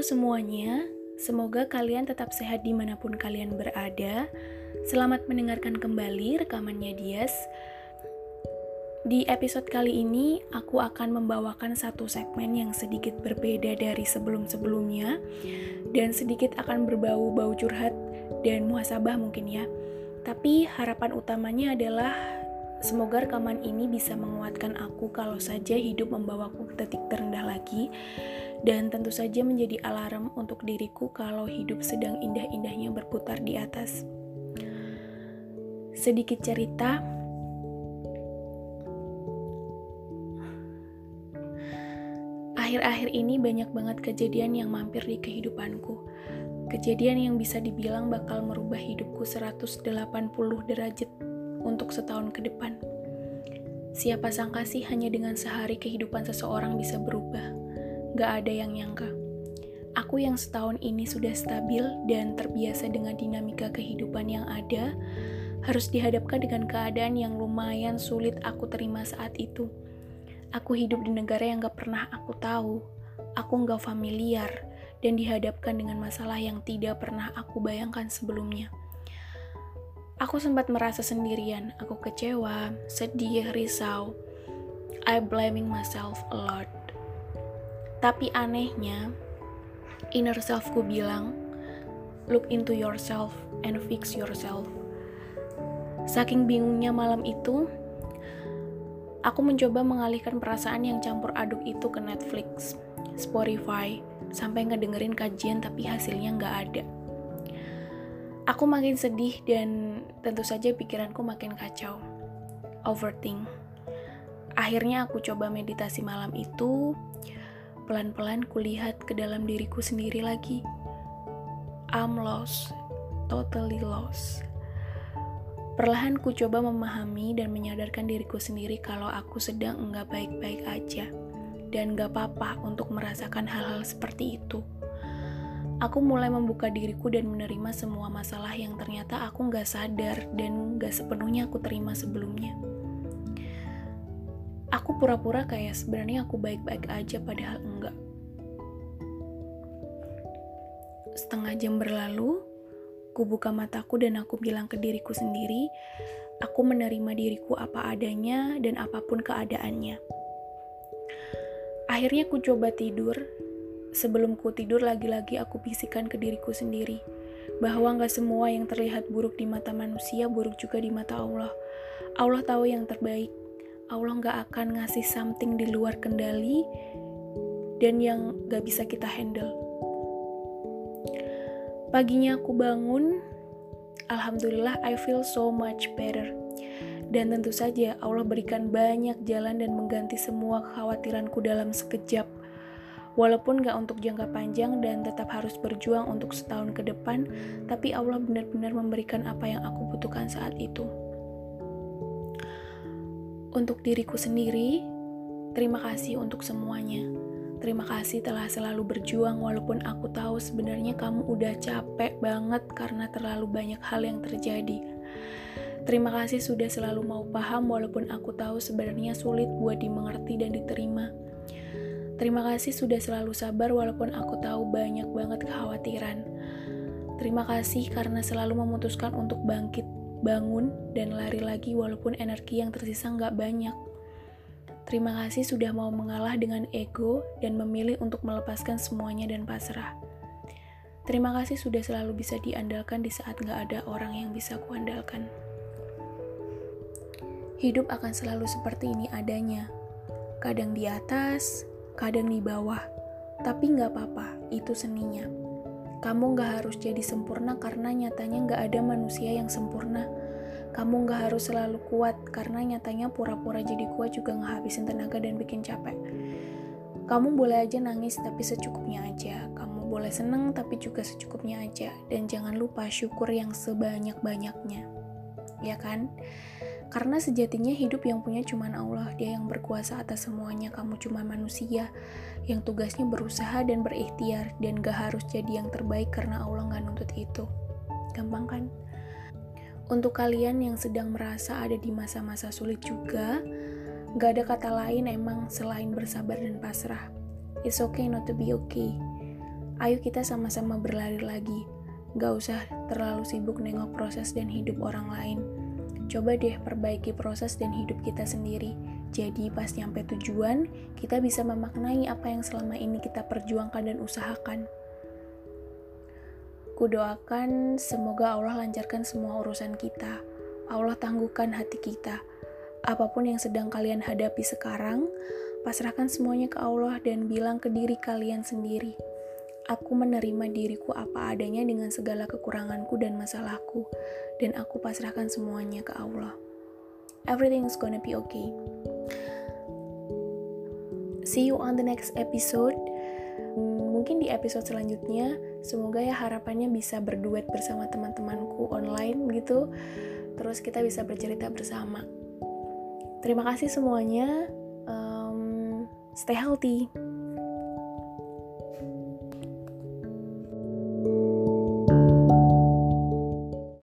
Semuanya, semoga kalian tetap sehat di mana pun kalian berada. Selamat mendengarkan kembali rekamannya Dias. Di episode kali ini, aku akan membawakan satu segmen yang sedikit berbeda dari sebelum-sebelumnya, dan sedikit akan berbau-bau curhat dan muhasabah mungkin ya. Tapi harapan utamanya adalah semoga rekaman ini bisa menguatkan aku kalau saja hidup membawaku ke titik terendah lagi dan tentu saja menjadi alarm untuk diriku kalau hidup sedang indah-indahnya berputar di atas. Sedikit cerita, akhir-akhir ini banyak banget kejadian yang mampir di kehidupanku. Kejadian yang bisa dibilang bakal merubah hidupku 180 derajat untuk setahun ke depan. Siapa sangka sih hanya dengan sehari kehidupan seseorang bisa berubah. Gak ada yang nyangka. Aku yang setahun ini sudah stabil dan terbiasa dengan dinamika kehidupan yang ada, harus dihadapkan dengan keadaan yang lumayan sulit aku terima saat itu. Aku hidup di negara yang gak pernah aku tahu, aku gak familiar, dan dihadapkan dengan masalah yang tidak pernah aku bayangkan sebelumnya. Aku sempat merasa sendirian, aku kecewa, sedih, risau. I blaming myself a lot. Tapi anehnya, inner selfku bilang, look into yourself and fix yourself. Saking bingungnya malam itu, aku mencoba mengalihkan perasaan yang campur aduk itu ke Netflix, Spotify, sampai ngedengerin kajian tapi hasilnya nggak ada. Aku makin sedih dan tentu saja pikiranku makin kacau. Overthink. Akhirnya aku coba meditasi malam itu, pelan-pelan kulihat ke dalam diriku sendiri lagi. I'm lost, totally lost. Perlahan ku coba memahami dan menyadarkan diriku sendiri kalau aku sedang enggak baik-baik aja dan gak apa-apa untuk merasakan hal-hal seperti itu. Aku mulai membuka diriku dan menerima semua masalah yang ternyata aku gak sadar dan gak sepenuhnya aku terima sebelumnya. Aku pura-pura kayak sebenarnya aku baik-baik aja padahal enggak. Setengah jam berlalu, ku buka mataku dan aku bilang ke diriku sendiri, aku menerima diriku apa adanya dan apa pun keadaannya. Akhirnya ku coba tidur. Sebelum ku tidur lagi-lagi aku bisikan ke diriku sendiri bahwa nggak semua yang terlihat buruk di mata manusia buruk juga di mata Allah. Allah tahu yang terbaik. Allah nggak akan ngasih something di luar kendali dan yang nggak bisa kita handle. Paginya aku bangun, Alhamdulillah I feel so much better. Dan tentu saja Allah berikan banyak jalan dan mengganti semua kekhawatiranku dalam sekejap. Walaupun gak untuk jangka panjang dan tetap harus berjuang untuk setahun ke depan, tapi Allah benar-benar memberikan apa yang aku butuhkan saat itu. Untuk diriku sendiri, terima kasih untuk semuanya. Terima kasih telah selalu berjuang walaupun aku tahu sebenarnya kamu udah capek banget karena terlalu banyak hal yang terjadi. Terima kasih sudah selalu mau paham walaupun aku tahu sebenarnya sulit buat dimengerti dan diterima. Terima kasih sudah selalu sabar walaupun aku tahu banyak banget kekhawatiran. Terima kasih karena selalu memutuskan untuk bangkit, bangun, dan lari lagi walaupun energi yang tersisa nggak banyak. Terima kasih sudah mau mengalah dengan ego dan memilih untuk melepaskan semuanya dan pasrah. Terima kasih sudah selalu bisa diandalkan di saat nggak ada orang yang bisa kuandalkan. Hidup akan selalu seperti ini adanya. Kadang di atas, kadang di bawah. Tapi nggak apa-apa, itu seninya. Kamu nggak harus jadi sempurna karena nyatanya nggak ada manusia yang sempurna. Kamu nggak harus selalu kuat karena nyatanya pura-pura jadi kuat juga ngehabisin tenaga dan bikin capek. Kamu boleh aja nangis tapi secukupnya aja. Kamu boleh seneng tapi juga secukupnya aja. Dan jangan lupa syukur yang sebanyak-banyaknya. Ya kan? Karena sejatinya hidup yang punya cuma Allah, dia yang berkuasa atas semuanya, kamu cuma manusia yang tugasnya berusaha dan berikhtiar dan gak harus jadi yang terbaik karena Allah gak nuntut itu. Gampang kan? Untuk kalian yang sedang merasa ada di masa-masa sulit juga, gak ada kata lain emang selain bersabar dan pasrah. It's okay not to be okay. Ayo kita sama-sama berlari lagi. Gak usah terlalu sibuk nengok proses dan hidup orang lain. Coba deh perbaiki proses dan hidup kita sendiri. Jadi pas nyampe tujuan, kita bisa memaknai apa yang selama ini kita perjuangkan dan usahakan. Kudoakan semoga Allah lancarkan semua urusan kita. Allah tangguhkan hati kita. Apa pun yang sedang kalian hadapi sekarang, pasrahkan semuanya ke Allah dan bilang ke diri kalian sendiri. Aku menerima diriku apa adanya dengan segala kekuranganku dan masalahku, dan aku pasrahkan semuanya ke Allah. Everything is gonna be okay. See you on the next episode. Mungkin di episode selanjutnya, semoga ya harapannya bisa berduet bersama teman-temanku online gitu. Terus kita bisa bercerita bersama. Terima kasih semuanya. Um, stay healthy.